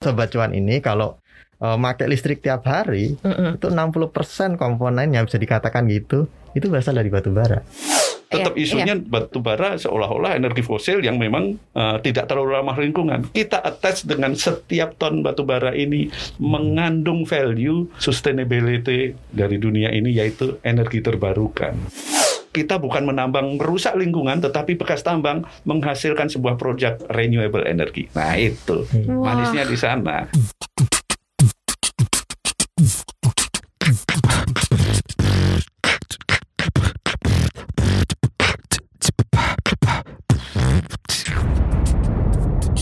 Sobat Cuan ini kalau uh, pakai listrik tiap hari itu 60% komponen yang bisa dikatakan gitu itu berasal dari batu bara. Tetap Iya, isunya batu bara seolah-olah energi fosil yang memang uh, tidak terlalu ramah lingkungan. Kita attach dengan setiap ton batu bara ini mengandung value sustainability dari dunia ini yaitu energi terbarukan. Kita bukan menambang merusak lingkungan, tetapi bekas tambang menghasilkan sebuah proyek renewable energy. Nah itu Wah. manisnya di sana.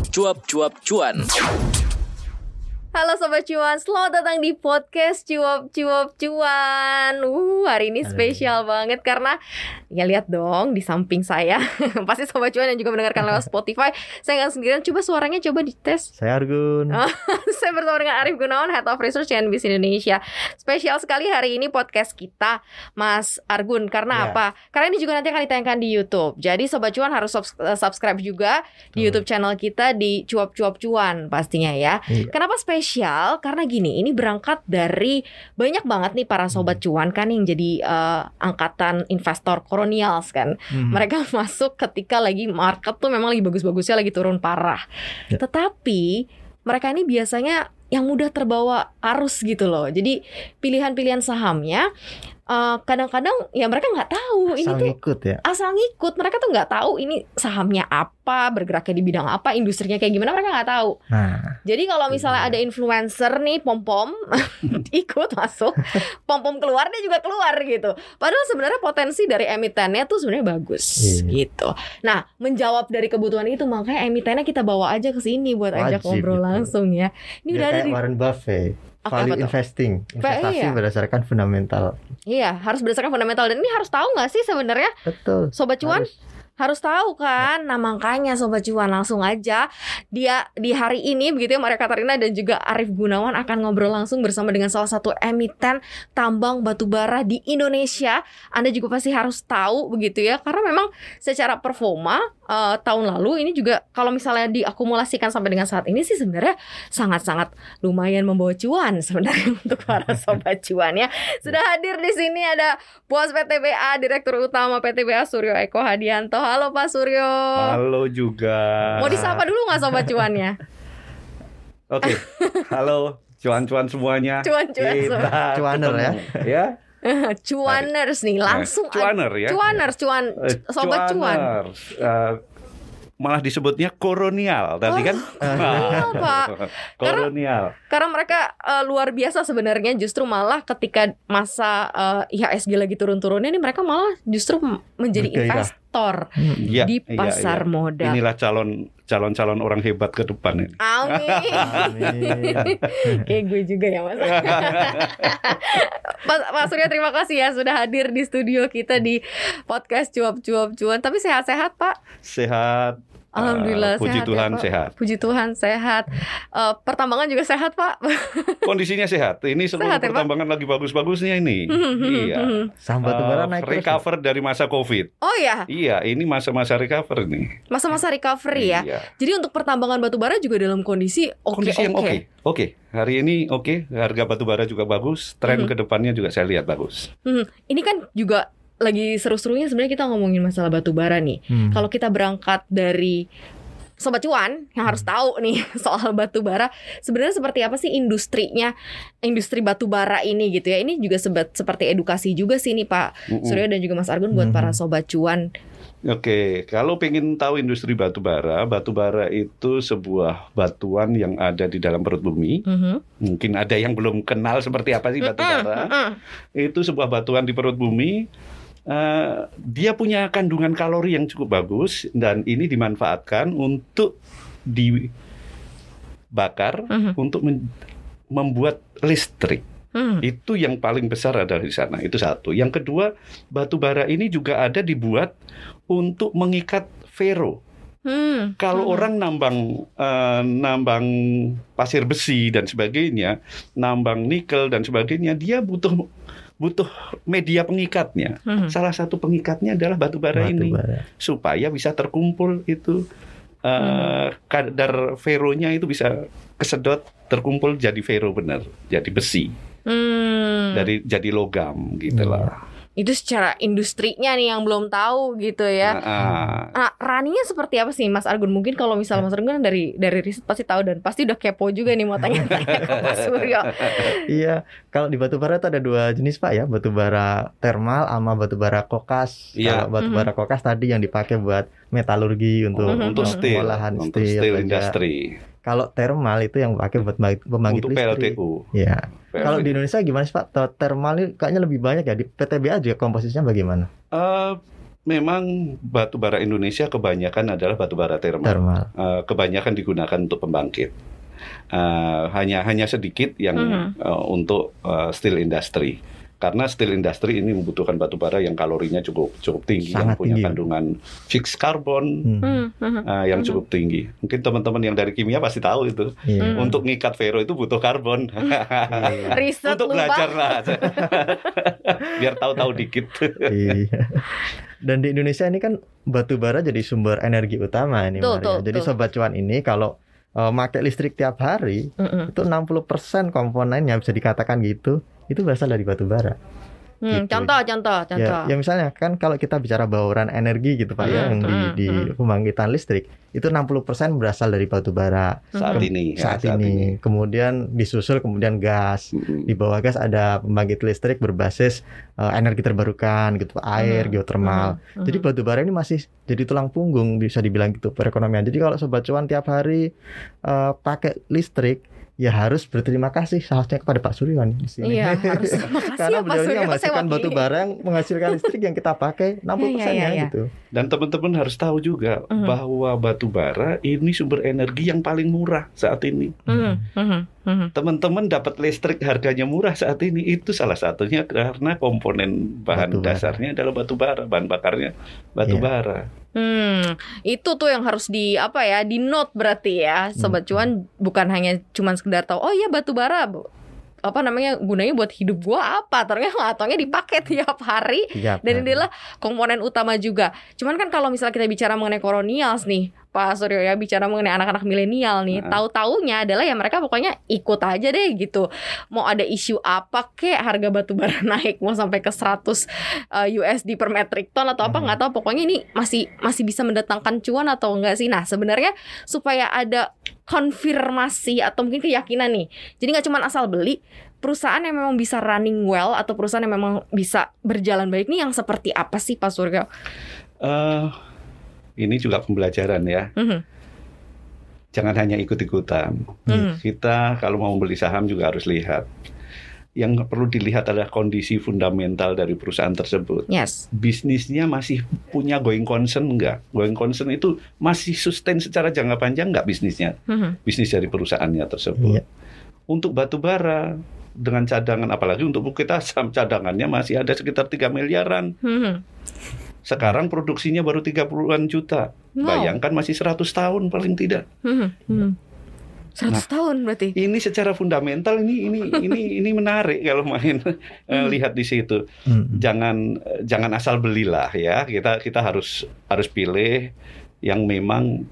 Cuap-cuap cuan. Halo Sobat Cuan, selamat datang di podcast Cuap Cuap Cuan Uh, hari ini Halo. spesial banget karena Ya lihat dong di samping saya Pasti Sobat Cuan yang juga mendengarkan lewat Spotify Saya nggak sendirian, coba suaranya coba dites Saya Argun. Saya bersama dengan Arif Gunawan, Head of Research CNBC Indonesia Spesial sekali hari ini podcast kita Mas Argun Karena Ya. apa? Karena ini juga nanti akan ditayangkan di Youtube Jadi Sobat Cuan harus eh, subscribe juga di. Youtube channel kita di Cuap Cuap Cuan pastinya ya Iya. Kenapa spesial? Karena gini, ini berangkat dari banyak banget nih para Hmm. sobat cuan kan yang jadi eh, angkatan investor kolonials kan. Hmm. Mereka masuk ketika lagi market tuh memang lagi bagus-bagusnya lagi turun parah. Ya. Tetapi mereka ini biasanya yang mudah terbawa arus gitu loh. Jadi pilihan-pilihan sahamnya eh, kadang-kadang ya mereka nggak tahu ini Asal tuh ngikut ya. asal ngikut. Mereka tuh nggak tahu ini sahamnya apa, bergeraknya di bidang apa, industrinya kayak gimana mereka nggak tahu. Nah, Jadi kalau misalnya Iya. ada influencer nih pom-pom ikut masuk, pom-pom keluar dia juga keluar gitu. Padahal sebenarnya potensi dari emitennya tuh sebenarnya bagus Iya. gitu. Nah, menjawab dari kebutuhan itu makanya emitennya kita bawa aja ke sini buat ajak Wajib ngobrol gitu. langsung ya. Ini dia udah ada di Warren Buffett. Oke, apa Value investing, investasi iya. berdasarkan fundamental. Iya, harus berdasarkan fundamental dan ini harus tahu nggak sih sebenarnya Betul. sobat cuan Harus. Harus tahu kan. Nah, makanya sobat cuan langsung aja dia di hari ini begitu ya Maria Katarina dan juga Arif Gunawan akan ngobrol langsung bersama dengan salah satu emiten tambang batu bara di Indonesia. Anda juga pasti harus tahu begitu ya karena memang secara performa eh, tahun lalu ini juga kalau misalnya diakumulasikan sampai dengan saat ini sih sebenarnya sangat-sangat lumayan membawa cuan sebenarnya untuk para sobat cuan ya. Sudah hadir di sini ada Bos PTBA Direktur Utama PTBA Suryo Eko Hadianto. Halo Pak Suryo. Halo juga. Mau disapa dulu nggak sobat cuannya? Oke, halo cuan-cuan semuanya. Cuan-cuan Kita Cuaner ya. ya. Cuaners nih langsung Eh, cuaner ya. Cuaners, cuan Eh, sobat cuan. cuaners. Malah disebutnya kolonial tadi kan? kolonial, Pak. kolonial. Karena mereka eh, luar biasa sebenarnya justru malah ketika masa eh, IHSG lagi turun-turunnya nih mereka malah justru menjadi Bergairah. investor Iya, di iya, pasar iya. modal. Inilah calon calon-calon orang hebat ke depan ini. Amin. Amin. Kayak gue juga ya mas. Pak, Pak Surya terima kasih ya sudah hadir di studio kita di podcast cuap cuap cuan. Tapi sehat-sehat Pak. Sehat. Alhamdulillah Eh, puji sehat ya, Tuhan Pak. sehat. Puji Tuhan sehat. Eh, pertambangan juga sehat Pak. Kondisinya sehat. Ini seluruh Sehat ya, Pak? pertambangan lagi bagus-bagusnya ini. iya. Saham batu bara Eh, naik terus. recover dari masa Covid. Oh ya, Iya, ini masa-masa recover nih. masa-masa recovery ya. Iya. Jadi untuk pertambangan batu bara juga dalam kondisi oke Kondisi yang oke. oke. Oke, hari ini oke, harga batu bara juga bagus, tren Mhm. ke depannya juga saya lihat bagus. Hmm, ini kan juga lagi seru-serunya sebenarnya kita ngomongin masalah batu bara nih. Hmm. Kalau kita berangkat dari Sobat Cuan yang harus tahu nih soal batu bara sebenarnya seperti apa sih industrinya industri batu bara ini gitu ya ini juga sebat, seperti edukasi juga sih nih Pak Mm-mm. Surya dan juga Mas Argun buat Mhm. para Sobat Cuan Oke, kalau pengen tahu industri batu bara, batu bara itu sebuah batuan yang ada di dalam perut bumi. Mhm. Mungkin ada yang belum kenal seperti apa sih batu bara. Mm-mm. Itu sebuah batuan di perut bumi. Eh, dia punya kandungan kalori yang cukup bagus dan ini dimanfaatkan untuk dibakar Mhm. untuk men- membuat listrik. Mhm. Itu yang paling besar ada di sana. Itu satu. Yang kedua, batu bara ini juga ada dibuat untuk mengikat fero. Hmm. Kalau Hmm. orang nambang eh, nambang pasir besi dan sebagainya, nambang nikel dan sebagainya, dia butuh butuh media pengikatnya. Mhm. Salah satu pengikatnya adalah batu bara Batu ini bara. supaya bisa terkumpul itu eh, kadar feronya itu bisa kesedot terkumpul jadi fero benar, jadi besi, Hmm. dari jadi logam gitu Iya. Itu secara industrinya nih yang belum tahu gitu ya. Nah, ah. Nah, raninya seperti apa sih Mas Argun? Mungkin kalau misalnya Mas Argun kan dari dari riset pasti tahu dan pasti udah kepo juga nih mau tanya-tanya ke Mas Suryo. Iya, kalau di batu bara itu ada dua jenis Pak ya, batu bara termal sama batu bara kokas. Iya. Kalau batu bara kokas tadi yang dipakai buat metalurgi untuk Mhm. untuk eh, steel, untuk steel, steel juga. Kalau thermal itu yang pakai buat pembangkit, untuk listrik. PLTU. Iya. PLTU. Kalau di Indonesia gimana sih Pak? Thermal ini kayaknya lebih banyak ya di PTBA juga komposisinya bagaimana? Eh, memang batu bara Indonesia kebanyakan adalah batu bara thermal. Thermal. Eh, kebanyakan digunakan untuk pembangkit. Eh, hanya hanya sedikit yang Mhm. eh, untuk eh, steel industry. Karena steel industry ini membutuhkan batu bara yang kalorinya cukup cukup tinggi, yang Sangat punya tinggi. kandungan fixed carbon Hmm. Eh, yang cukup tinggi. Mungkin teman-teman yang dari kimia pasti tahu itu. Iya. Hmm. Untuk ngikat ferro itu butuh karbon. Iya. Riset Untuk belajar lah, biar tahu-tahu dikit. Iya. Dan di Indonesia ini kan batu bara jadi sumber energi utama ini Tuh, Maria. tuh, Jadi tuh. sobat cuan ini kalau eh, pakai listrik tiap hari Mm-mm. itu 60% komponennya bisa dikatakan gitu itu berasal dari batu bara. Hmm, Gitu. contoh, contoh, contoh. Ya, ya misalnya kan kalau kita bicara bauran energi gitu Pak ya Hmm, yang di, hmm, di hmm. pembangkitan listrik itu 60% berasal dari batu bara saat Mhm. ini. ya, saat, ini. Kemudian disusul kemudian gas. Mm-mm. Di bawah gas ada pembangkit listrik berbasis eh, energi terbarukan gitu, air, Mhm. geotermal. Mhm. Jadi batu bara ini masih jadi tulang punggung bisa dibilang gitu perekonomian. Jadi kalau sobat cuan tiap hari eh, pakai listrik ya harus berterima kasih seharusnya kepada Pak Suryo nih di sini. Iya, harus Karena ya beliau ini menghasilkan batu bara yang menghasilkan listrik yang kita pakai 60% Iya, iya, ya iya. gitu. Dan teman-teman harus tahu juga Mhm. bahwa batu bara ini sumber energi yang paling murah saat ini. Hmm. Teman-teman dapat listrik harganya murah saat ini itu salah satunya karena komponen bahan Batu dasarnya adalah batu bara, bahan bakarnya batu Iya. bara. Hmm, itu tuh yang harus di apa ya, di note berarti ya, sobat Hmm. cuan bukan hanya cuman sekedar tahu, oh iya batu bara, bu- apa namanya gunanya buat hidup gua apa? Ternyata ataunya dipakai tiap hari Tiap dan hari. ini adalah komponen utama juga. Cuman kan kalau misalnya kita bicara mengenai kolonials nih, Pak Suryo ya bicara mengenai anak-anak milenial nih, Nah. tahu-taunya adalah ya mereka pokoknya ikut aja deh gitu. Mau ada isu apa kek harga batu bara naik mau sampai ke 100 eh, USD per metric ton atau apa nggak tahu pokoknya ini masih masih bisa mendatangkan cuan atau enggak sih. Nah, sebenarnya supaya ada konfirmasi atau mungkin keyakinan nih. Jadi nggak cuma asal beli, perusahaan yang memang bisa running well atau perusahaan yang memang bisa berjalan baik nih yang seperti apa sih Pak Suryo? Eh, ini juga pembelajaran ya. Mhm, Jangan hanya ikut-ikutan. mhm, Kita kalau mau beli saham juga harus lihat. Yang perlu dilihat adalah kondisi fundamental dari perusahaan tersebut. Yes. bisnisnya masih punya going concern enggak? Going concern itu masih sustain secara jangka panjang enggak bisnisnya? Mhm, Bisnis dari perusahaannya tersebut. Iya. Untuk batu bara dengan cadangan apalagi untuk kita saham cadangannya masih ada sekitar 3 miliaran. mhm. Sekarang produksinya baru 30-an juta. Wow. Bayangkan masih 100 tahun paling tidak. Mhm, mhm. 100 Nah. tahun berarti. Ini secara fundamental ini ini ini ini menarik kalau main eh, Hmm. lihat di situ. Hmm. jangan jangan asal belilah ya kita kita harus harus pilih yang memang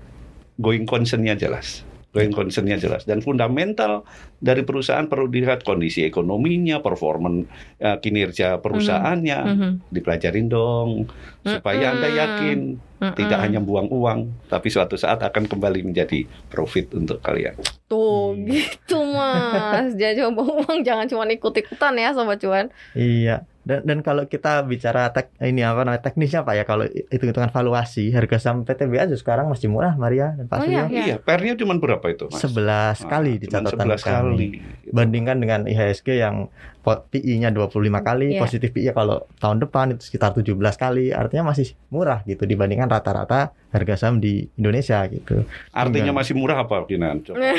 going concernnya jelas going concernnya jelas dan fundamental dari perusahaan perlu dilihat kondisi ekonominya performan eh, kinerja perusahaannya Mhm, dipelajarin dong supaya anda Mm-mm. yakin mhm. tidak hanya buang uang tapi suatu saat akan kembali menjadi profit untuk kalian Tuh Hmm. gitu mas Jangan coba uang Jangan cuma ikut-ikutan ya Sobat Cuan Iya. Dan dan kalau kita bicara tek, ini apa namanya teknisnya Pak ya kalau hitung-hitungan valuasi harga saham PTBA sekarang masih murah Maria dan Pak Oh, Suryo. iya. iya pernya cuma berapa itu mas 11 kali di catatan 11 kami. kali Bandingkan dengan IHSG yang PI-nya 25 kali, Iya. positif PI kalau tahun depan itu sekitar 17 kali, artinya masih murah gitu dibandingkan rata-rata harga saham di Indonesia gitu. Artinya Enggak. masih murah apa Kinan? Coba. Ya.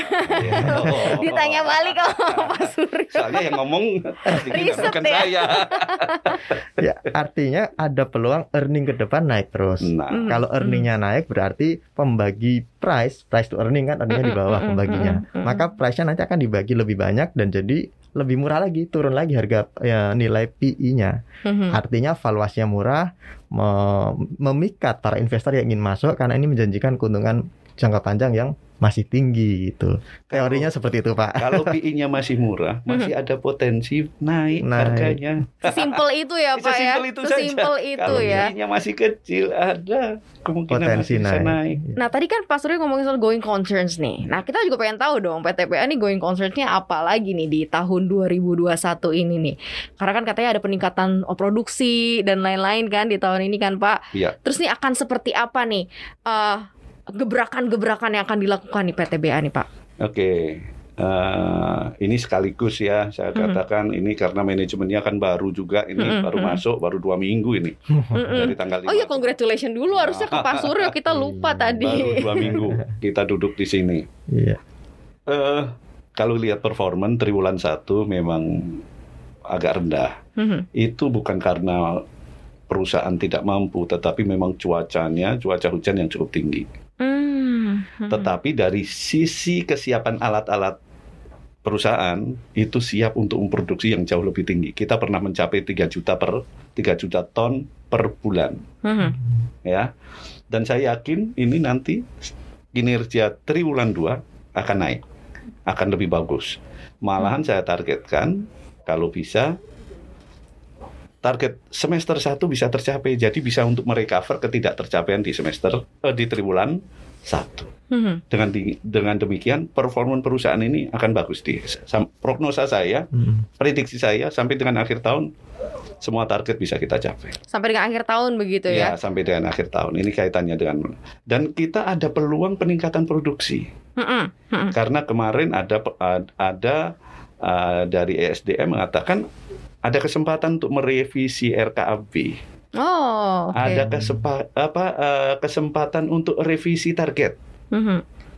Ditanya balik sama Pak Suryo Soalnya yang ngomong bukan ya. saya. ya, artinya ada peluang earning ke depan naik terus. Nah, Hmm. Kalau earningnya naik berarti pembagi price, price to earning kan earningnya di bawah Mm-mm, pembaginya. mm-mm. Maka price-nya nanti akan dibagi lebih banyak dan jadi lebih murah lagi, turun lagi harga ya, nilai PI-nya. Artinya valuasinya murah, me- memikat para investor yang ingin masuk karena ini menjanjikan keuntungan jangka panjang yang masih tinggi gitu. Teorinya seperti itu, Pak. Kalau PI-nya masih murah, masih ada potensi naik, Naik. harganya. Sesimpel itu ya Pak ya. Sesimpel itu saja. Sesimpel itu Kalau ya. PI-nya masih kecil, ada kemungkinan Potensi masih bisa naik. naik. Nah tadi kan Pak Surya ngomongin soal going concerns nih. Nah kita juga pengen tahu dong PTPA nih going concernsnya apa lagi nih di tahun 2021 ini nih. Karena kan katanya ada peningkatan produksi dan lain-lain kan di tahun ini kan Pak. Iya. Terus nih akan seperti apa nih eh, gebrakan-gebrakan yang akan dilakukan di PTBA nih Pak? Oke. eh, ini sekaligus ya saya Mhm. katakan ini karena manajemennya kan baru juga ini Mhm, baru masuk baru dua minggu ini Mm-mm. dari tanggal Oh iya 5. congratulations dulu harusnya ke Pak Surya kita lupa Iya, tadi. baru dua minggu kita duduk di sini Iya. eh kalau lihat performan triwulan satu memang agak rendah Mhm. itu bukan karena perusahaan tidak mampu tetapi memang cuacanya cuaca hujan yang cukup tinggi Hmm. Mhm. tetapi dari sisi kesiapan alat-alat perusahaan itu siap untuk memproduksi yang jauh lebih tinggi kita pernah mencapai 3 juta per 3 juta ton per bulan Mhm. ya dan saya yakin ini nanti kinerja triwulan 2 akan naik akan lebih bagus malahan saya targetkan kalau bisa target semester 1 bisa tercapai jadi bisa untuk merecover ketidaktercapaian di semester eh, di triwulan 1 Mhm. dengan di- dengan demikian performa perusahaan ini akan bagus di sam- prognosa saya Mm. prediksi saya sampai dengan akhir tahun semua target bisa kita capai Sampai dengan akhir tahun begitu Ya, ya. sampai dengan akhir tahun. Ini kaitannya dengan dan kita ada peluang peningkatan produksi Mhm. Mhm. karena kemarin ada ada uh, dari ESDM mengatakan ada kesempatan untuk merevisi RKAB. Oh, oke. Ada kesepa, apa uh, kesempatan untuk revisi target. Mhm.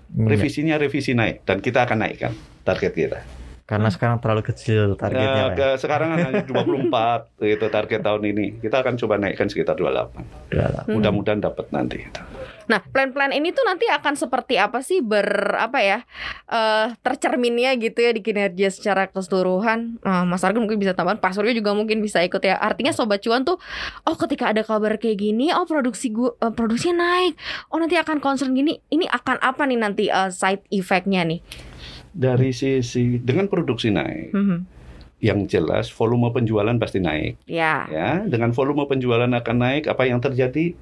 Iya. Revisinya revisi naik dan kita akan naikkan target kita. Karena sekarang terlalu kecil targetnya, Nah, Pak. ya. ke, sekarang hanya 24 itu target tahun ini. Kita akan coba naikkan sekitar 28. Udah lah. Mhm. Mudah-mudahan dapat nanti. Nah, plan-plan ini tuh nanti akan seperti apa sih ber apa ya eh tercerminnya gitu ya di kinerja secara keseluruhan. Nah, Mas Argun mungkin bisa tambahan, Pak Suryo juga mungkin bisa ikut ya. Artinya sobat cuan tuh, oh ketika ada kabar kayak gini, oh produksi gua eh, produksinya naik, oh nanti akan concern gini, ini akan apa nih nanti eh, side effect-nya nih? Dari sisi dengan produksi naik, Mhm. yang jelas volume penjualan pasti naik Ya. ya dengan volume penjualan akan naik apa yang terjadi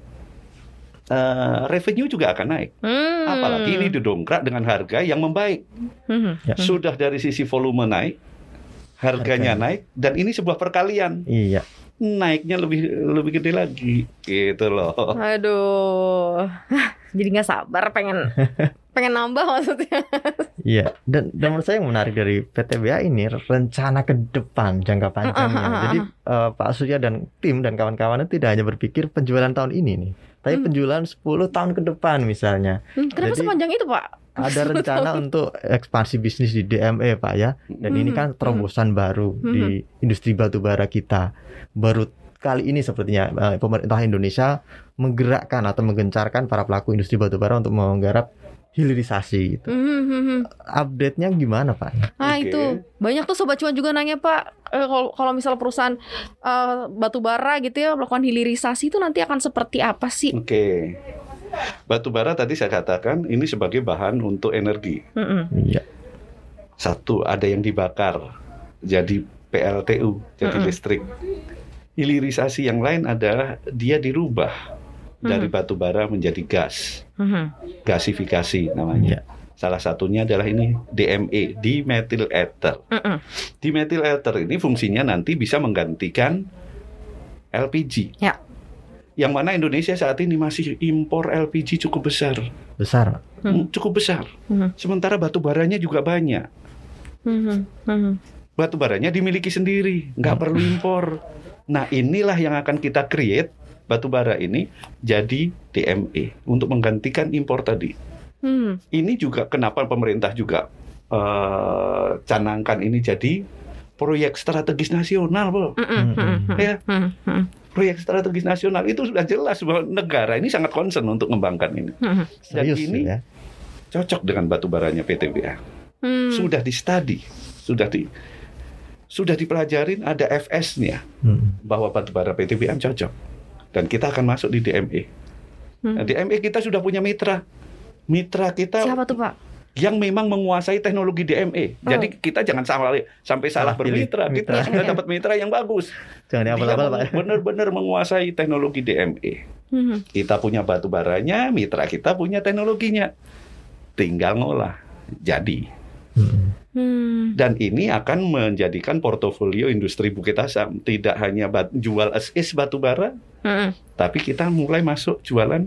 Eh, revenue juga akan naik Hmm. apalagi ini didongkrak dengan harga yang membaik Mhm. Ya. Sudah dari sisi volume naik harganya Harganya. naik dan ini sebuah perkalian Iya. naiknya lebih lebih gede lagi gitu loh Aduh, jadi nggak sabar pengen pengen nambah maksudnya. Iya, dan, dan menurut saya yang menarik dari PTBA ini rencana ke depan jangka panjangnya. Uh, uh, uh, Jadi eh, Pak Surya dan tim dan kawan-kawannya tidak hanya berpikir penjualan tahun ini nih, tapi Hmm. penjualan 10 tahun ke depan misalnya. Hmm, Kenapa Jadi- sepanjang itu Pak? Ada rencana untuk ekspansi bisnis di DME, Pak ya. Dan ini Mhm, kan terobosan baru di industri batubara kita. Baru kali ini sepertinya eh, pemerintah Indonesia menggerakkan atau menggencarkan para pelaku industri batubara untuk menggarap hilirisasi gitu. Mhm, mhm. Update-nya gimana, Pak? Nah Oke. itu banyak tuh sobat cuan juga nanya Pak eh, kalau kalau misal perusahaan eh, batu bara gitu ya melakukan hilirisasi itu nanti akan seperti apa sih? oke batu bara tadi saya katakan ini sebagai bahan untuk energi Mhm. Iya. satu ada yang dibakar jadi PLTU jadi Mm-mm. listrik hilirisasi yang lain adalah dia dirubah dari Mhm. batu bara menjadi gas Mhm. gasifikasi namanya salah satunya adalah ini DME dimethyl ether Mhm. dimethyl ether ini fungsinya nanti bisa menggantikan LPG Ya. yang mana Indonesia saat ini masih impor LPG cukup besar Besar. Hmm. Hmm, cukup besar Mhm. sementara batu baranya juga banyak Mhm. Mhm. batu baranya dimiliki sendiri, nggak Hmm. perlu impor. Nah inilah yang akan kita create batu bara ini jadi DME untuk menggantikan impor tadi. Mhm. Ini juga kenapa pemerintah juga eh, canangkan ini jadi proyek strategis nasional, bro. Mhm. Mhm. Ya. Mhm. Mhm. Proyek strategis nasional itu sudah jelas bahwa negara ini sangat concern untuk mengembangkan ini. Mhm. Dan Serius ini ya. cocok dengan batu baranya PTBA. Hmm. Sudah di study, sudah di sudah dipelajarin ada FS-nya. Hmm. bahwa batubara PTBM cocok dan kita akan masuk di DME. Hmm. Nah, DME kita sudah punya mitra Mitra kita Siapa tuh Pak? yang memang menguasai teknologi DME. Oh. Jadi kita jangan salah sampai salah pilih bermitra. mitra. Kita sudah dapat mitra yang bagus. Jangan Dia diabal-abal, Pak. benar-benar menguasai teknologi DME. Hmm. Kita punya batu baranya, mitra kita punya teknologinya. Tinggal ngolah. Jadi. Hmm. dan ini akan menjadikan portofolio industri Bukit Asam tidak hanya bat- jual as is batu bara, Hmm. tapi kita mulai masuk jualan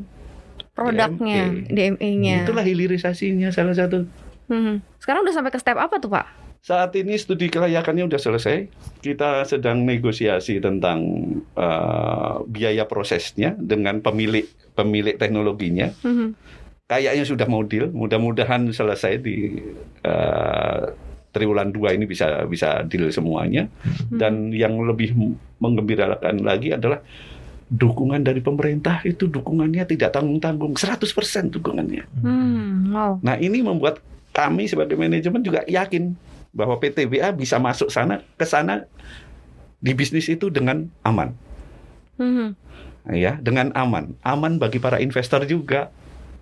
Produknya, DME-nya. itulah hilirisasinya salah satu. Hmm. Sekarang udah sampai ke step apa tuh Pak? Saat ini studi kelayakannya udah selesai. Kita sedang negosiasi tentang eh, biaya prosesnya dengan pemilik pemilik teknologinya. Hmm. Kayaknya sudah mau deal. Mudah-mudahan selesai di eh, triwulan 2 ini bisa bisa deal semuanya. Dan yang lebih menggembirakan lagi adalah dukungan dari pemerintah itu dukungannya tidak tanggung-tanggung 100% dukungannya. Hmm. Wow. Nah ini membuat kami sebagai manajemen juga yakin bahwa PTBA bisa masuk sana ke sana di bisnis itu dengan aman, Hmm. ya dengan aman, aman bagi para investor juga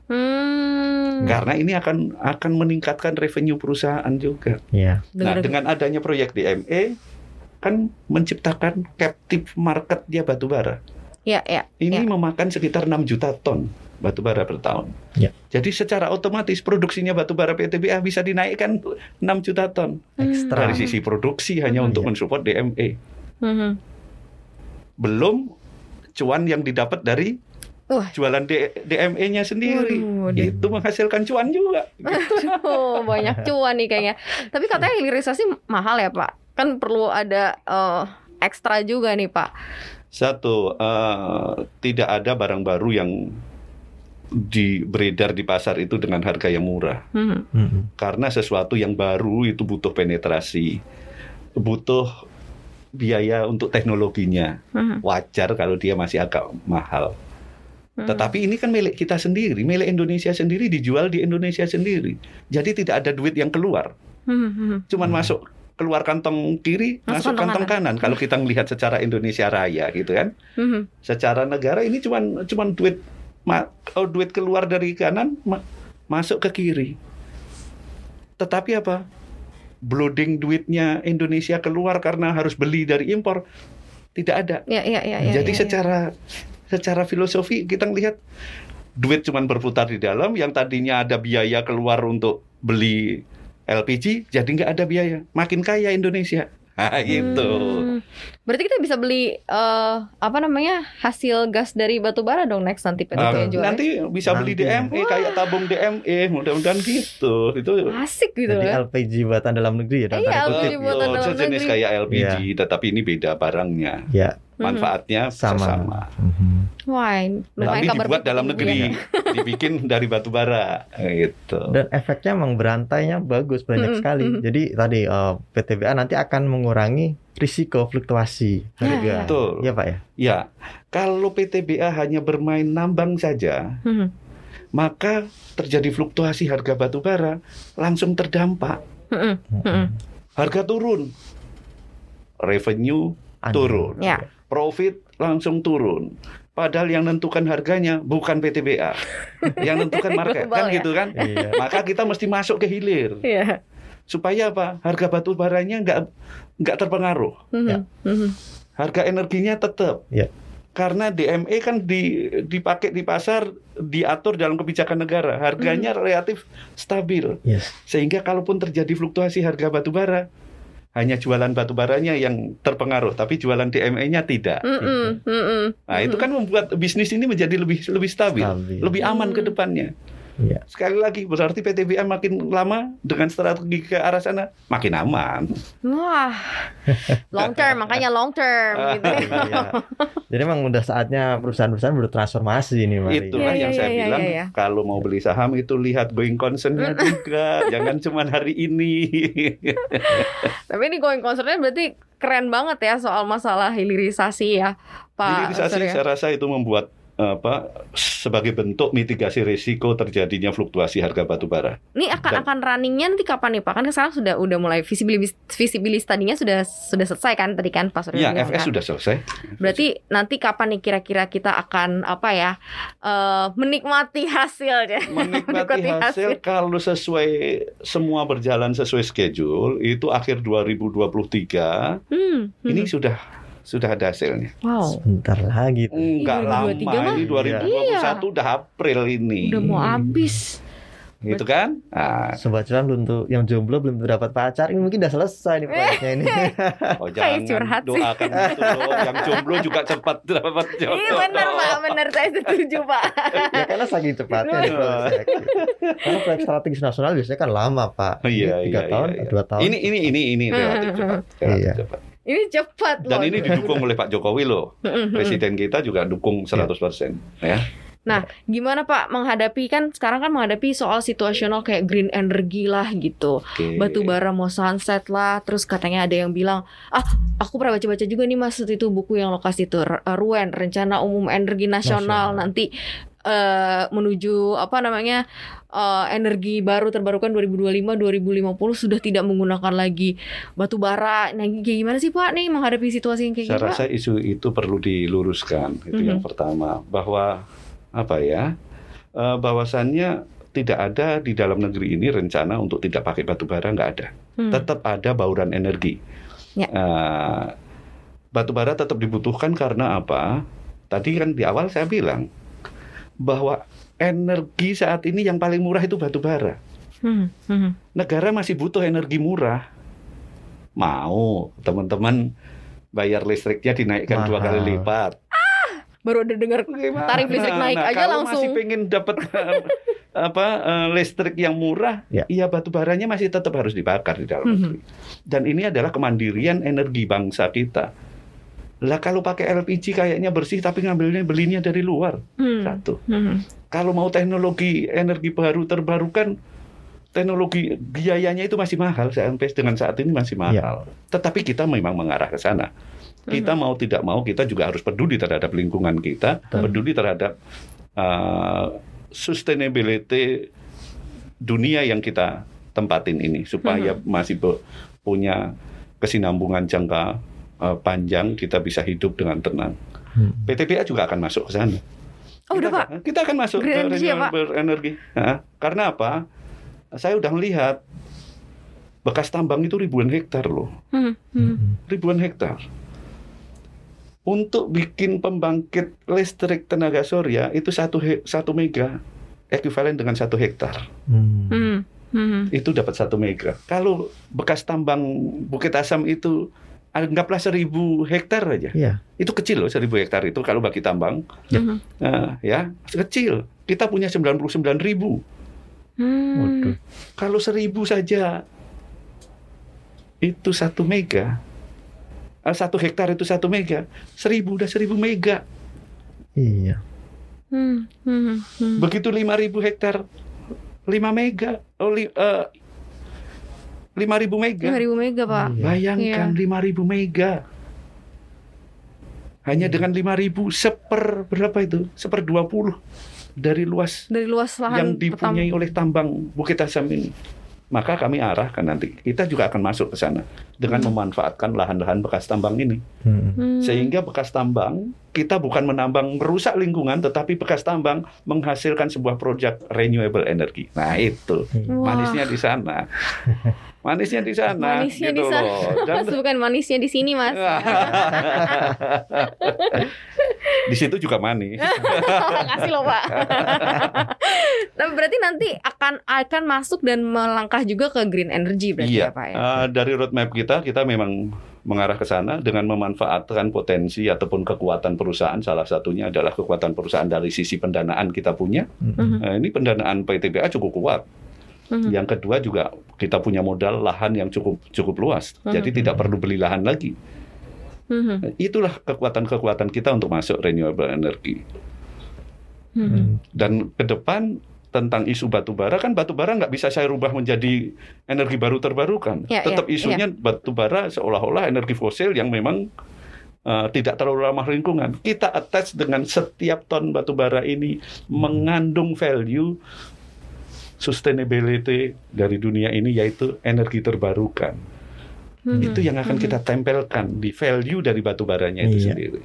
Hmm. karena ini akan akan meningkatkan revenue perusahaan juga. Iya. Nah Dengar- dengan adanya proyek DME kan menciptakan captive market dia batu bara. Ya, ya. Ini Ya. memakan sekitar 6 juta ton batu bara per tahun. Ya. Jadi secara otomatis produksinya batu bara PTBA bisa dinaikkan 6 juta ton. Ekstra. Dari sisi produksi hanya Hmm. untuk Iya. mensupport DME. Hmm. Belum cuan yang didapat dari Wah. jualan D- DME-nya sendiri. Waduh, Itu menghasilkan cuan juga. Oh, banyak cuan nih kayaknya. Tapi katanya hilirisasi mahal ya, Pak? Kan perlu ada eh, ekstra juga nih, Pak. Satu, eh, tidak ada barang baru yang di beredar di pasar itu dengan harga yang murah. Hmm. Mm-mm. karena sesuatu yang baru itu butuh penetrasi, butuh biaya untuk teknologinya. Hmm. Wajar kalau dia masih agak mahal. Hmm. Tetapi ini kan milik kita sendiri, milik Indonesia sendiri dijual di Indonesia sendiri. Jadi tidak ada duit yang keluar, Hmm, hmm, cuman Hmm. masuk keluar kantong kiri, Masuk masuk, kantong kantong kanan. Kalau kita melihat secara Indonesia Raya gitu kan, hmm. secara negara ini cuman cuman duit oh, duit keluar dari kanan ma- masuk ke kiri. Tetapi apa? Blooding duitnya Indonesia keluar karena harus beli dari impor tidak ada. Ya, ya, ya, ya. Jadi ya, ya. secara secara filosofi kita lihat duit cuman berputar di dalam yang tadinya ada biaya keluar untuk beli LPG jadi nggak ada biaya. Makin kaya Indonesia. Nah, gitu. Hmm. Berarti kita bisa beli eh, apa namanya hasil gas dari batu bara dong next nanti PT Ah, yang jual. nanti bisa beli Nanti. DME kayak tabung DME mudah-mudahan gitu itu Asik gitu Jadi kan. LPG buatan dalam negeri ya. dalam Iya, LPG buatan dalam sejenis negeri. kayak LPG tetapi ini beda barangnya Ya, manfaatnya sama. sama, Mhm. Wah, tapi dibuat dalam negeri dibikin dari batu bara gitu Dan efeknya emang berantainya bagus banyak Mm-mm, sekali. mm-mm. Jadi tadi eh, PTBA nanti akan mengurangi risiko fluktuasi Ya, harga. ya. betul Iya Pak ya. ya kalau PTBA hanya bermain nambang saja Hmm, maka terjadi fluktuasi harga batu bara langsung terdampak hmm, hmm. harga turun revenue Anjing. Turun. Ya. Profit langsung turun. Padahal yang menentukan harganya bukan PTBA, yang menentukan market kan ya? gitu kan. Iya. Maka kita mesti masuk ke hilir Iya. supaya apa? Harga batu baranya nggak nggak terpengaruh, Hmm, Ya. hmm. harga energinya tetap. Ya. Karena DME kan di, dipakai di pasar diatur dalam kebijakan negara, harganya relatif stabil. Yes. Sehingga kalaupun terjadi fluktuasi harga batu bara, hanya jualan batu baranya yang terpengaruh, tapi jualan DME-nya tidak. Hmm, hmm, hmm, hmm. Nah, itu kan membuat bisnis ini menjadi lebih lebih stabil, Stabil. lebih aman ke Hmm. depannya. Iya. Sekali lagi, berarti PTBA makin lama dengan strategi ke arah sana makin aman. Wah, long term, makanya long term gitu. ya. Iya. Jadi emang udah saatnya perusahaan-perusahaan bertransformasi ini Mari. Itulah Iya, yang iya, saya iya, bilang. iya, iya. Kalau mau beli saham itu lihat going concernnya juga, jangan cuma hari ini. Tapi ini going concernnya berarti keren banget ya soal masalah hilirisasi ya, Pak. Hilirisasi Surya. saya rasa itu membuat apa sebagai bentuk mitigasi risiko terjadinya fluktuasi harga batu bara. Ini akan Dan- akan runningnya nanti kapan nih Pak? Kan sekarang sudah udah mulai visibilis visibilis tadinya sudah sudah selesai kan tadi kan Pak Suryo Ya, FS kan? sudah selesai. Berarti nanti kapan nih kira-kira kita akan apa ya eh, menikmati hasilnya? menikmati Menikmati hasil kalau sesuai semua berjalan sesuai schedule itu akhir 2023 Hmm, hmm. ini sudah sudah ada hasilnya. wow. Bentar lagi. tuh. Enggak Iya, lama 2023 mah. ini 2021 udah April ini. Udah mau habis. Gitu kan? Ah, Sobat cuan belum tuh yang jomblo belum dapat pacar ini mungkin udah selesai nih proyeknya ini. oh Kayak jangan curhat sih. doakan gitu loh. Yang jomblo juga cepat dapat jodoh. Iya benar Pak, benar saya setuju Pak. ya karena saking cepatnya proyek. Karena proyek strategis nasional biasanya kan lama pak. Oh, iya, tiga iya, tahun, iya, iya. dua tahun. Ini ini ini ini relatif cepat. relatif Iya. cepat. Ini cepat loh. Dan ini didukung oleh Pak Jokowi loh. Mm-mm. Presiden kita juga dukung 100% ya. Gimana Pak menghadapi kan sekarang kan menghadapi soal situasional kayak green energy lah gitu. Oke. Batu bara mau sunset lah, terus katanya ada yang bilang, "Ah, aku pernah baca-baca juga nih Mas itu buku yang lokasi itu R- RUN, Rencana Umum Energi Nasional, Nasional. nanti eh, menuju apa namanya? eh, energi baru terbarukan 2025-2050 sudah tidak menggunakan lagi batu bara. Nah, kayak gimana sih Pak nih menghadapi situasi yang kayak Saya gitu? Pak? rasa isu itu perlu diluruskan. Itu yang Mhm. pertama bahwa apa ya? eh, bahwasannya tidak ada di dalam negeri ini rencana untuk tidak pakai batu bara nggak ada. Hmm. Tetap ada bauran energi. Ya. Eh, batu bara tetap dibutuhkan karena apa? Tadi kan di awal saya bilang bahwa energi saat ini yang paling murah itu batu bara. Hmm, hmm. negara masih butuh energi murah. Mau teman-teman bayar listriknya dinaikkan dua Mahal. kali lipat. Baru ada dengar tarif listrik naik Nah, aja kalau langsung. masih pengen dapat eh, apa eh, listrik yang murah, Ya. ya batu baranya masih tetap harus dibakar di dalam Mhm. negeri. Dan ini adalah kemandirian energi bangsa kita. Lah kalau pakai LPG kayaknya bersih tapi ngambilnya belinya dari luar. Hmm, Satu. hmm. Kalau mau teknologi energi baru terbarukan teknologi biayanya itu masih mahal sampai dengan saat ini masih mahal. Tetapi kita memang mengarah ke sana. Kita mau tidak mau kita juga harus peduli terhadap lingkungan kita, Betul. peduli terhadap uh, sustainability dunia yang kita tempatin ini supaya masih be- punya kesinambungan jangka uh, panjang kita bisa hidup dengan tenang. Hmm. PTPA juga akan masuk ke sana. Oh, udah Kita- Pak. Kita akan masuk Green ke energy ya, Pak? renewable energy. Hah? karena apa? Saya udah melihat bekas tambang itu ribuan hektar loh, Hmm, hmm. ribuan hektar. Untuk bikin pembangkit listrik tenaga surya itu satu he- satu mega ekuivalen dengan satu hektar. Hmm. Hmm, hmm. Itu dapat satu mega. Kalau bekas tambang Bukit Asam itu anggaplah seribu hektar aja. Ya. Itu kecil loh seribu hektar itu kalau bagi tambang. Ya. Nah, ya kecil. Kita punya 99 ribu. Hmm. Kalau seribu saja itu satu mega. Eh, satu hektar itu satu mega. Seribu udah seribu mega. Iya. Hmm. Hmm. Hmm. Begitu lima ribu hektar lima mega. Oh, li, uh, 5000 mega. 5000 mega, Pak. Iya. Bayangkan yeah. 5000 mega. Hanya yeah. dengan 5000 seper berapa itu? Seper 20 dari luas dari luas lahan yang dipunyai petam. oleh tambang Bukit Asam ini. Maka kami arahkan nanti kita juga akan masuk ke sana dengan hmm. memanfaatkan lahan-lahan bekas tambang ini. Hmm. hmm. Sehingga bekas tambang kita bukan menambang merusak lingkungan, tetapi bekas tambang menghasilkan sebuah proyek renewable energy. Nah itu Hmm. manisnya di sana. Manisnya di sana Manisnya gitu di sana. loh. Dan Mas bukan manisnya di sini, Mas. di situ juga manis. Kasih loh, Pak. nah, berarti nanti akan akan masuk dan melangkah juga ke green energy berarti Iya, ya, Pak ya. eh, dari roadmap kita kita memang mengarah ke sana dengan memanfaatkan potensi ataupun kekuatan perusahaan. Salah satunya adalah kekuatan perusahaan dari sisi pendanaan kita punya. Mhm, Eh, ini pendanaan PTBA cukup kuat. Mhm. Yang kedua juga kita punya modal lahan yang cukup cukup luas. Mhm. Jadi tidak perlu beli lahan lagi. Mhm, Nah, Itulah kekuatan-kekuatan kita untuk masuk renewable energy. mhm. Hmm. Dan ke depan tentang isu batu bara kan batu bara nggak bisa saya rubah menjadi energi baru terbarukan. Ya, Tetap ya, isunya batu bara seolah-olah energi fosil yang memang eh, tidak terlalu ramah lingkungan, kita attach dengan setiap ton batu bara ini mengandung value sustainability dari dunia ini yaitu energi terbarukan. Mhm. Itu yang akan kita tempelkan di value dari batu baranya itu Iya. sendiri.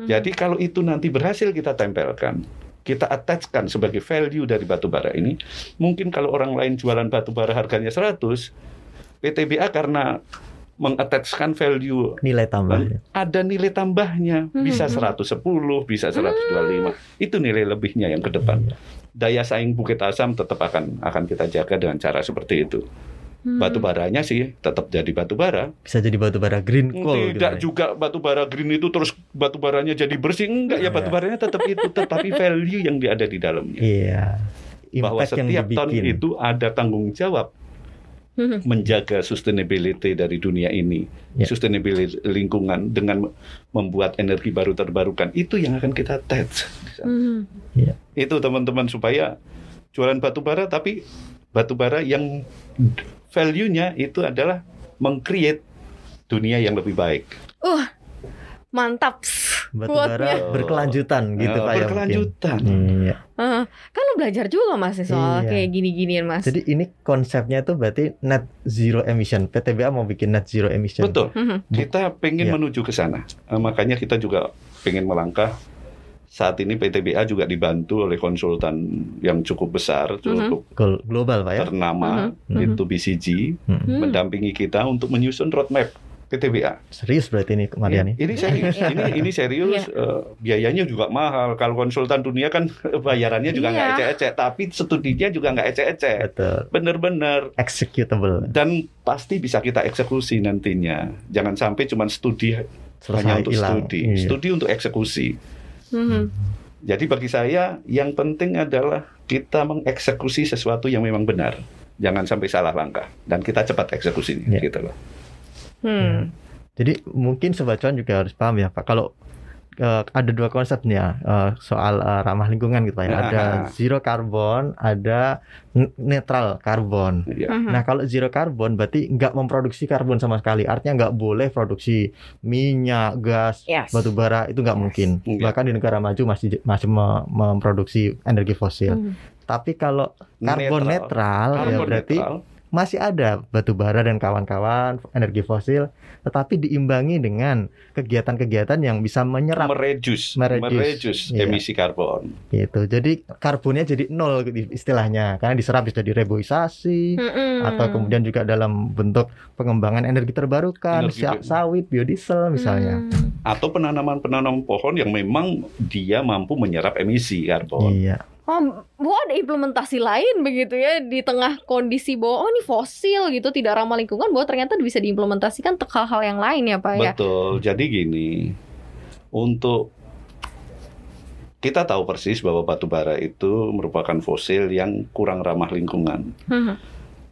Jadi kalau itu nanti berhasil kita tempelkan, kita attachkan sebagai value dari batu bara ini, mungkin kalau orang lain jualan batu bara harganya 100, PTBA karena mengattachkan value Nilai tambahnya. ada nilai tambahnya Hmm, bisa hmm. 110 bisa 125 itu nilai lebihnya yang ke depan Iya. Daya saing Bukit Asam tetap akan akan kita jaga dengan cara seperti itu Mhm. batu baranya sih tetap jadi batu bara Bisa jadi batu bara green coal gitu tidak ya. juga batu bara green itu terus batu baranya jadi bersih enggak ya Iya. batu baranya tetap itu tetapi value yang ada di dalamnya Iya. bahwa Impact yang setiap ton dibikin. itu ada tanggung jawab. Menjaga sustainability dari dunia ini, Ya. sustainability lingkungan dengan membuat energi baru terbarukan itu yang akan kita attach. Mhm. Itu teman-teman supaya jualan batu bara tapi batu bara yang value-nya itu adalah meng-create dunia yang lebih baik. Mantap. batu bara berkelanjutan gitu Eh, Pak ya mungkin. berkelanjutan. Iya. Heeh. kan lu belajar juga masih soal Iya. kayak gini-ginian mas. Jadi ini konsepnya itu berarti net zero emission. PTBA mau bikin net zero emission. Betul. Mhm. Kita pengen Ya. menuju ke sana. Eh, makanya kita juga pengen melangkah. Saat ini PTBA juga dibantu oleh konsultan yang cukup besar, cukup Gol- global Pak ya. ternama, Mhm. itu BCG, Hmm. Hmm. mendampingi kita untuk menyusun roadmap PTBA. Serius berarti ini Mariani. Ini serius, ini ini serius. eh, biayanya juga mahal. Kalau konsultan dunia kan bayarannya juga nggak Iya. ecek-ecek, tapi studinya juga nggak ecek-ecek. Bener-bener Executable. dan pasti bisa kita eksekusi nantinya. Jangan sampai cuma studi hanya Selesai untuk hilang. studi, Iya. studi untuk eksekusi. Mhm. Jadi bagi saya yang penting adalah kita mengeksekusi sesuatu yang memang benar. Jangan sampai salah langkah dan kita cepat eksekusinya Iya. gitu loh. Hmm. Jadi mungkin sobat cuan juga harus paham ya Pak. Kalau eh, ada dua konsep nih ya eh, soal eh, ramah lingkungan gitu Pak ya. Ada zero carbon, ada netral karbon. Iya. Mhm. Nah kalau zero carbon berarti nggak memproduksi karbon sama sekali. Artinya nggak boleh produksi minyak, gas, Yes. batu bara itu nggak Yes. mungkin. Nggak. Bahkan di negara maju masih masih me- memproduksi energi fosil. Mhm. Tapi kalau karbon netral, ya Karbon berarti netral. Masih ada batu bara dan kawan-kawan energi fosil, tetapi diimbangi dengan kegiatan-kegiatan yang bisa menyerap mereduce, Mereduce, mereduce iya. emisi karbon. gitu. Jadi karbonnya jadi nol istilahnya karena diserap bisa direboisasi Mhm. atau kemudian juga dalam bentuk pengembangan energi terbarukan, Energi sawit, biodiesel misalnya. Hmm. Atau penanaman-penanaman pohon yang memang dia mampu menyerap emisi karbon. Iya. Oh, bu ada implementasi lain begitu ya di tengah kondisi bahwa oh ini fosil gitu tidak ramah lingkungan bahwa ternyata bisa diimplementasikan untuk hal-hal yang lain ya pak ya. Betul. Jadi gini, untuk kita tahu persis bahwa batu bara itu merupakan fosil yang kurang ramah lingkungan. Mhm.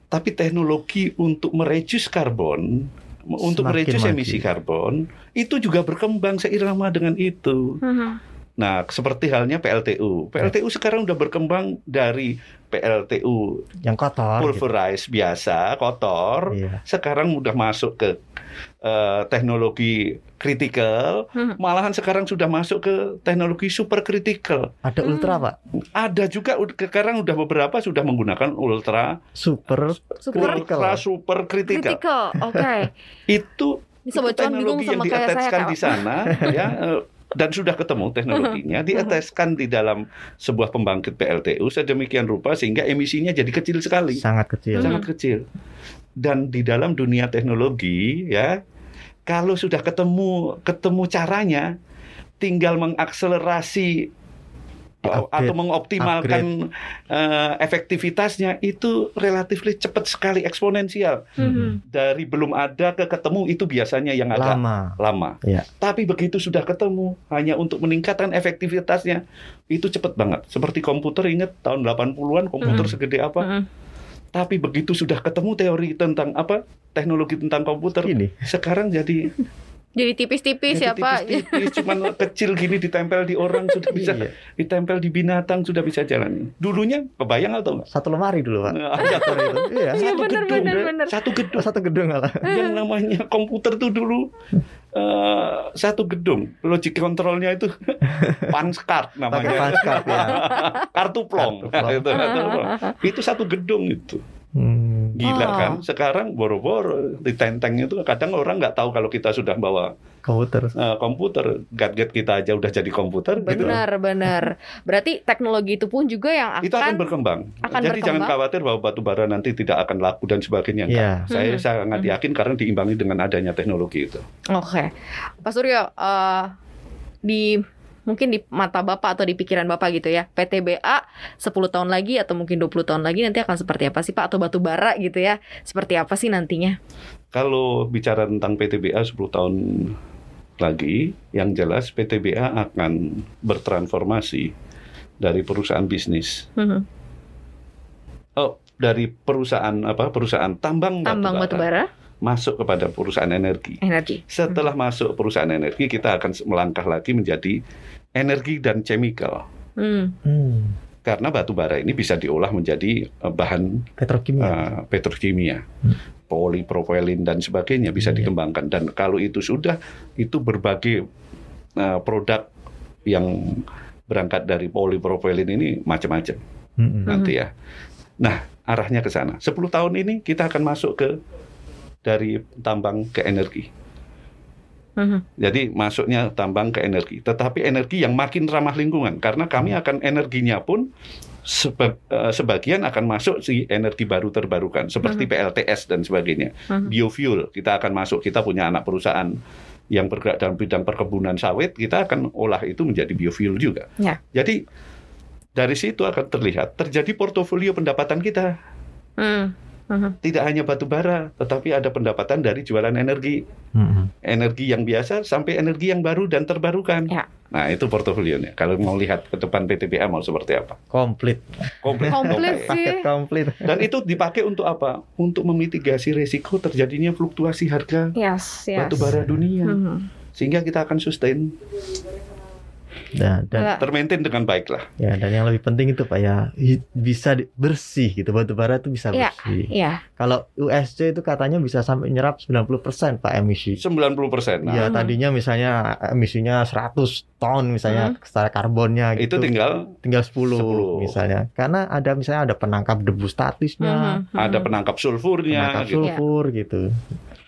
Tapi teknologi untuk mereduce karbon, untuk mereduce maju. emisi karbon, itu juga berkembang seirama dengan itu. Mhm. Nah, seperti halnya PLTU. PLTU sekarang udah berkembang dari PLTU Yang kotor. gitu. pulverized biasa, kotor, Iya. sekarang udah masuk ke eh, teknologi kritikal, Mhm. malahan sekarang sudah masuk ke teknologi super kritikal. Ada Hmm. ultra pak, Ada juga sekarang udah beberapa sudah menggunakan ultra, super Super Critical. ultra super kritikal. critical. Oke. Itu sobat itu bingung teknologi yang Kak. di sana ya eh, dan sudah ketemu teknologinya diattachkan di dalam sebuah pembangkit PLTU sedemikian rupa sehingga emisinya jadi kecil sekali. sangat kecil. Sangat kecil. Dan di dalam dunia teknologi ya, kalau sudah ketemu ketemu caranya, tinggal mengakselerasi atau mengoptimalkan eh, efektivitasnya itu relatif cepat sekali eksponensial. Mhm. Dari belum ada ke ketemu itu biasanya yang agak Lama. lama. Iya. Tapi begitu sudah ketemu hanya untuk meningkatkan efektivitasnya itu cepat banget. Seperti komputer ingat tahun 80-an komputer Mhm. segede apa? Mhm. Tapi begitu sudah ketemu teori tentang apa teknologi tentang komputer, Ini sekarang jadi Jadi tipis-tipis ya, Pak. tipis-tipis, cuman kecil gini ditempel di orang sudah bisa, Iya. ditempel di binatang sudah bisa jalan. Dulunya kebayang atau enggak? Satu lemari dulu pak. Nah, Motor itu. Iya. Iya, satu bener, gedung, bener, bener. satu gedung Oh, satu gedung malah. yang namanya komputer tuh dulu eh, satu gedung logic controlnya itu punch card Pakai namanya punch card ya. kartu plong, Kartu plong. itu, kartu plong. itu satu gedung itu Hmm. gila Oh. kan sekarang boro-boro di tenteng itu kadang orang nggak tahu kalau kita sudah bawa Komputer. eh, komputer gadget kita aja udah jadi komputer gitu Benar, benar. Berarti teknologi itu pun juga yang akan, itu akan berkembang. akan Jadi jangan berkembang. khawatir bahwa batu bara nanti tidak akan laku dan sebagainya. Enggak. Iya. Saya Mhm. sangat yakin karena diimbangi dengan adanya teknologi itu. Oke. Pak Suryo, eh, di mungkin di mata Bapak atau di pikiran Bapak gitu ya, PTBA 10 tahun lagi atau mungkin 20 tahun lagi nanti akan seperti apa sih Pak atau batu bara gitu ya? Seperti apa sih nantinya? Kalau bicara tentang PTBA 10 tahun lagi, yang jelas PTBA akan bertransformasi dari perusahaan bisnis. Mhm. Oh, dari perusahaan apa? Perusahaan tambang, Tambang batu batubara bara, masuk kepada perusahaan energi. energi. Setelah masuk perusahaan energi, kita akan melangkah lagi menjadi energi dan chemical. Hmm. Hmm. Karena batu bara ini bisa diolah menjadi eh, bahan Petrokimia. uh, petrokimia, Hmm. polipropilin dan sebagainya bisa Iya. dikembangkan. Dan kalau itu sudah, itu berbagai uh, produk yang berangkat dari polipropilin ini macam-macam Hmm. nanti ya. Nah, arahnya ke sana. 10 tahun ini kita akan masuk ke dari tambang ke energi. Mhm. Jadi masuknya tambang ke energi, tetapi energi yang makin ramah lingkungan karena kami akan energinya pun seba- eh, sebagian akan masuk si energi baru terbarukan seperti PLTS dan sebagainya. Mhm. Biofuel kita akan masuk, kita punya anak perusahaan yang bergerak dalam bidang perkebunan sawit, kita akan olah itu menjadi biofuel juga. Ya. Jadi dari situ akan terlihat terjadi portofolio pendapatan kita. Hmm. Mhm. Tidak hanya batu bara, tetapi ada pendapatan dari jualan energi Hmm. energi yang biasa sampai energi yang baru dan terbarukan. Ya. Nah, itu portofolionya. Kalau mau lihat ke depan PTBA mau seperti apa? Komplit. Komplit. Komplit sih. Paket komplit. Dan itu dipakai untuk apa? Untuk memitigasi resiko terjadinya fluktuasi harga Yes, yes. batu bara dunia. Mhm. Sehingga kita akan sustain, Dan, dan Nggak. termaintain dengan baik lah. ya dan yang lebih penting itu pak ya bisa di- bersih gitu batu bara itu bisa Iya. bersih. Iya. Kalau USC itu katanya bisa sampai nyerap 90% pak emisi. 90 persen. Nah, Iya Mhm. tadinya misalnya emisinya 100 ton misalnya secara karbonnya itu gitu. tinggal tinggal 10, 10. misalnya. Karena ada misalnya ada penangkap debu statisnya, Mhm. ada Mhm. penangkap sulfurnya. penangkap gitu. sulfur gitu.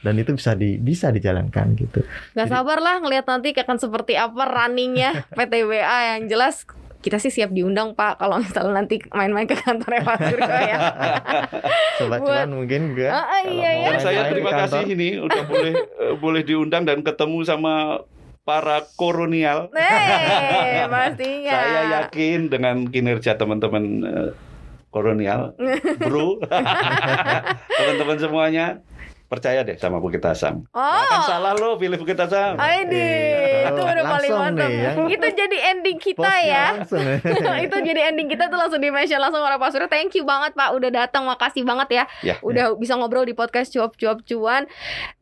Dan itu bisa di bisa dijalankan gitu. Gak Jadi- sabar lah ngelihat nanti akan seperti apa runningnya PTBA yang jelas kita sih siap diundang Pak kalau misalnya nanti main-main ke kantornya Pak Suryo ya. Sobat Buat- cuan mungkin enggak. Ah, ah, iya ya. Dan saya terima kasih kantor. ini udah boleh eh, boleh diundang dan ketemu sama para kolonial. Eh, pastinya. Saya yakin dengan kinerja teman-teman eh, kolonial, bro, teman-teman semuanya percaya deh sama Bukit Asam. Oh. Nggak akan salah lo pilih Bukit Asam. Ini Iya. itu udah paling mantap. nih ya. Itu jadi ending kita ya. langsung ya. itu jadi ending kita tuh langsung di mention langsung oleh Pak. Thank you banget Pak udah datang. Makasih banget ya. Ya. Udah bisa ngobrol di podcast cuap-cuap cuan.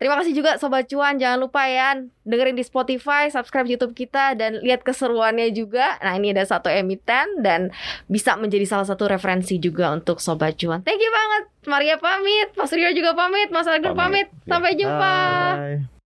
Terima kasih juga sobat cuan. Jangan lupa ya dengerin di Spotify, subscribe YouTube kita dan lihat keseruannya juga. Nah, ini ada satu emiten dan bisa menjadi salah satu referensi juga untuk sobat cuan. Thank you banget. Maria pamit, Pak Suryo juga pamit, Mas Agil Pamit. pamit. Sampai jumpa. Bye.